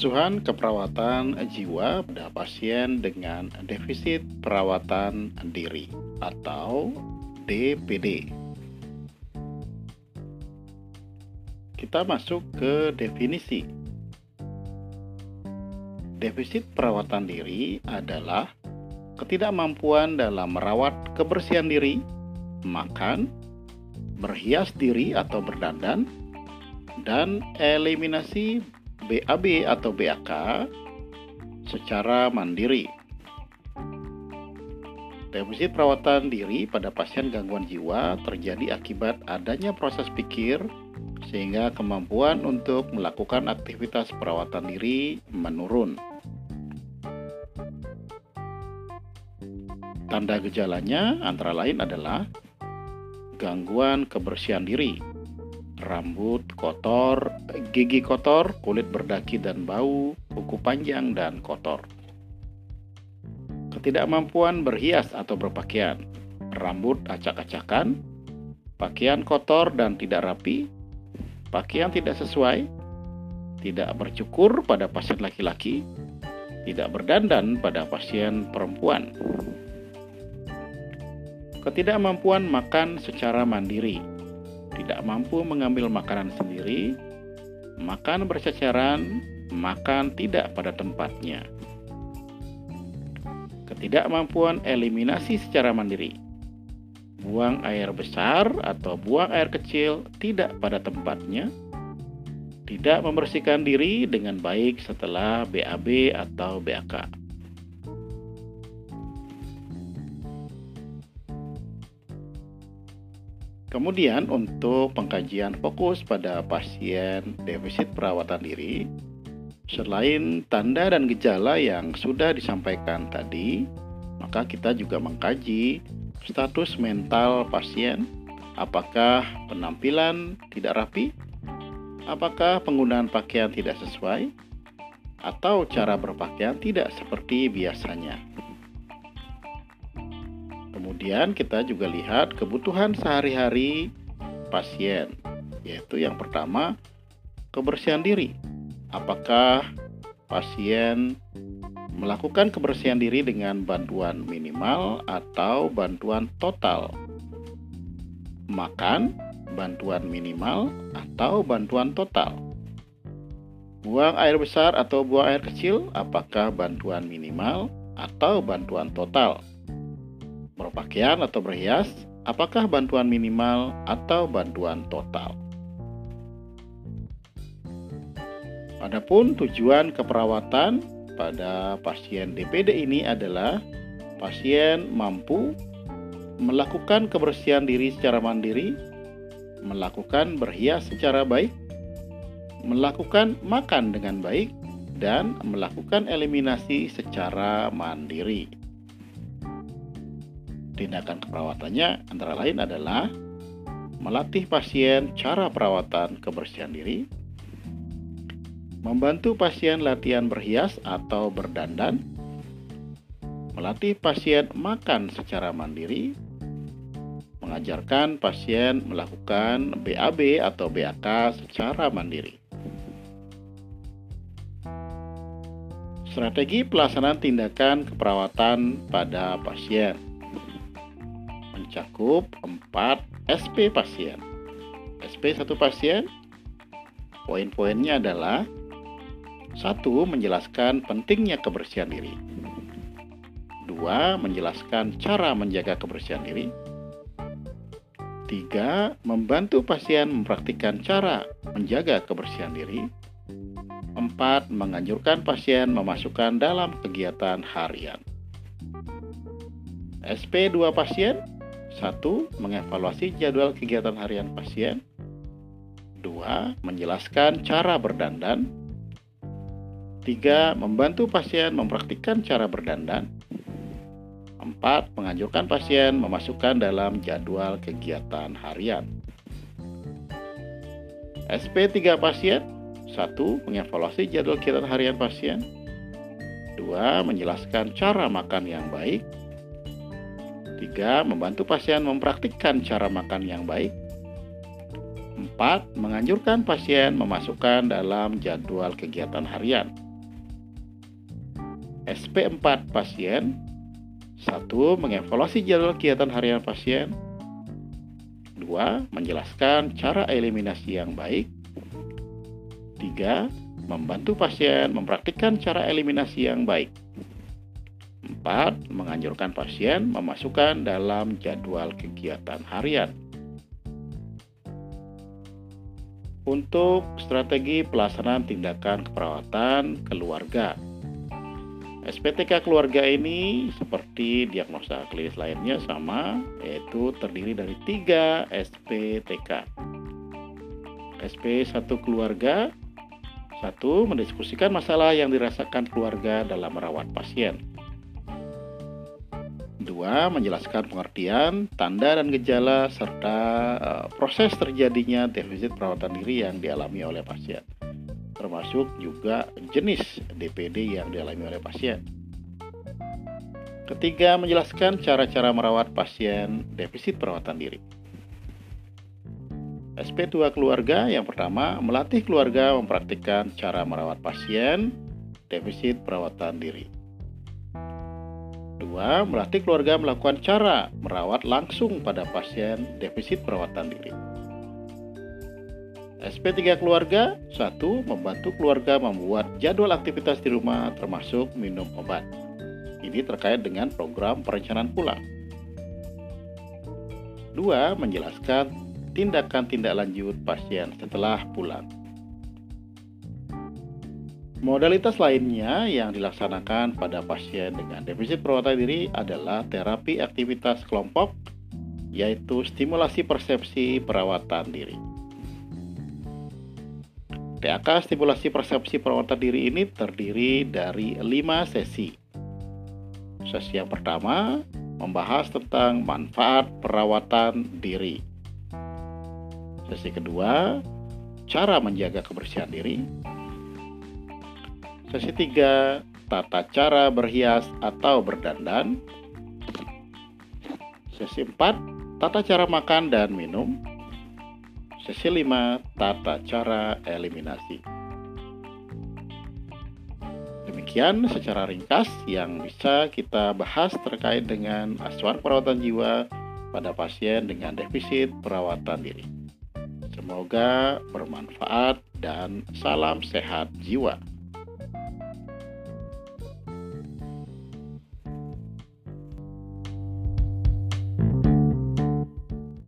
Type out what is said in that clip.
Pengasuhan keperawatan jiwa pada pasien dengan defisit perawatan diri atau DPD. Kita masuk ke definisi. Defisit perawatan diri adalah ketidakmampuan dalam merawat kebersihan diri, makan, berhias diri atau berdandan, dan eliminasi BAB atau BAK secara mandiri. Defisit perawatan diri pada pasien gangguan jiwa terjadi akibat adanya proses pikir sehingga kemampuan untuk melakukan aktivitas perawatan diri menurun. Tanda gejalanya antara lain adalah gangguan kebersihan diri, rambut kotor, gigi kotor, kulit berdaki dan bau, kuku panjang dan kotor. Ketidakmampuan berhias atau berpakaian, rambut acak-acakan, pakaian kotor dan tidak rapi, pakaian tidak sesuai, tidak bercukur pada pasien laki-laki, tidak berdandan pada pasien perempuan. Ketidakmampuan makan secara mandiri, tidak mampu mengambil makanan sendiri, makan berceceran, makan tidak pada tempatnya. Ketidakmampuan eliminasi secara mandiri, buang air besar atau buang air kecil tidak pada tempatnya, tidak membersihkan diri dengan baik setelah BAB atau BAK. Kemudian untuk pengkajian fokus pada pasien defisit perawatan diri, selain tanda dan gejala yang sudah disampaikan tadi, maka kita juga mengkaji status mental pasien, apakah penampilan tidak rapi, apakah penggunaan pakaian tidak sesuai, atau cara berpakaian tidak seperti biasanya. Kemudian kita juga lihat kebutuhan sehari-hari pasien, yaitu yang pertama kebersihan diri. Apakah pasien melakukan kebersihan diri dengan bantuan minimal atau bantuan total? Makan, bantuan minimal atau bantuan total? Buang air besar atau buang air kecil, apakah bantuan minimal atau bantuan total? Berpakaian atau berhias, apakah bantuan minimal atau bantuan total. Adapun tujuan keperawatan pada pasien DPD ini adalah pasien mampu melakukan kebersihan diri secara mandiri, melakukan berhias secara baik, melakukan makan dengan baik, dan melakukan eliminasi secara mandiri. Tindakan keperawatannya antara lain adalah melatih pasien cara perawatan kebersihan diri, membantu pasien latihan berhias atau berdandan, melatih pasien makan secara mandiri, mengajarkan pasien melakukan BAB atau BAK secara mandiri. Strategi pelaksanaan tindakan keperawatan pada pasien mencakup 4 SP pasien. SP satu pasien, poin-poinnya adalah satu menjelaskan pentingnya kebersihan diri. Dua, menjelaskan cara menjaga kebersihan diri. Tiga, membantu pasien mempraktikkan cara menjaga kebersihan diri. Empat, menganjurkan pasien memasukkan dalam kegiatan harian. SP2 pasien satu, mengevaluasi jadwal kegiatan harian pasien. Dua, menjelaskan cara berdandan. Tiga, membantu pasien mempraktikkan cara berdandan. Empat, menganjurkan pasien memasukkan dalam jadwal kegiatan harian. SP3 pasien satu, mengevaluasi jadwal kegiatan harian pasien. Dua, menjelaskan cara makan yang baik. Tiga, membantu pasien mempraktikkan cara makan yang baik. Empat, menganjurkan pasien memasukkan dalam jadwal kegiatan harian. SP4 pasien. Satu, mengevaluasi jadwal kegiatan harian pasien. Dua, menjelaskan cara eliminasi yang baik. Tiga, membantu pasien mempraktikkan cara eliminasi yang baik. Empat, menganjurkan pasien memasukkan dalam jadwal kegiatan harian. Untuk strategi pelaksanaan tindakan keperawatan keluarga. SPTK keluarga ini seperti diagnosa klinis lainnya sama, yaitu terdiri dari tiga SPTK. SP 1 keluarga satu, mendiskusikan masalah yang dirasakan keluarga dalam merawat pasien. Dua, menjelaskan pengertian, tanda dan gejala serta uh, proses terjadinya defisit perawatan diri yang dialami oleh pasien, termasuk juga jenis DPD yang dialami oleh pasien. Ketiga, menjelaskan cara-cara merawat pasien defisit perawatan diri. SP2 keluarga yang pertama melatih keluarga mempraktikkan cara merawat pasien defisit perawatan diri. Dua, melatih keluarga melakukan cara merawat langsung pada pasien defisit perawatan diri. SP3 keluarga, satu, membantu keluarga membuat jadwal aktivitas di rumah termasuk minum obat. Ini terkait dengan program perencanaan pulang. Dua, menjelaskan tindakan tindak lanjut pasien setelah pulang. Modalitas lainnya yang dilaksanakan pada pasien dengan defisit perawatan diri adalah terapi aktivitas kelompok, yaitu stimulasi persepsi perawatan diri. TAK stimulasi persepsi perawatan diri ini terdiri dari lima sesi. Sesi yang pertama membahas tentang manfaat perawatan diri. Sesi kedua, cara menjaga kebersihan diri. Sesi tiga, tata cara berhias atau berdandan. Sesi empat, tata cara makan dan minum. Sesi lima, tata cara eliminasi. Demikian secara ringkas yang bisa kita bahas terkait dengan asuhan perawatan jiwa pada pasien dengan defisit perawatan diri. Semoga bermanfaat dan salam sehat jiwa.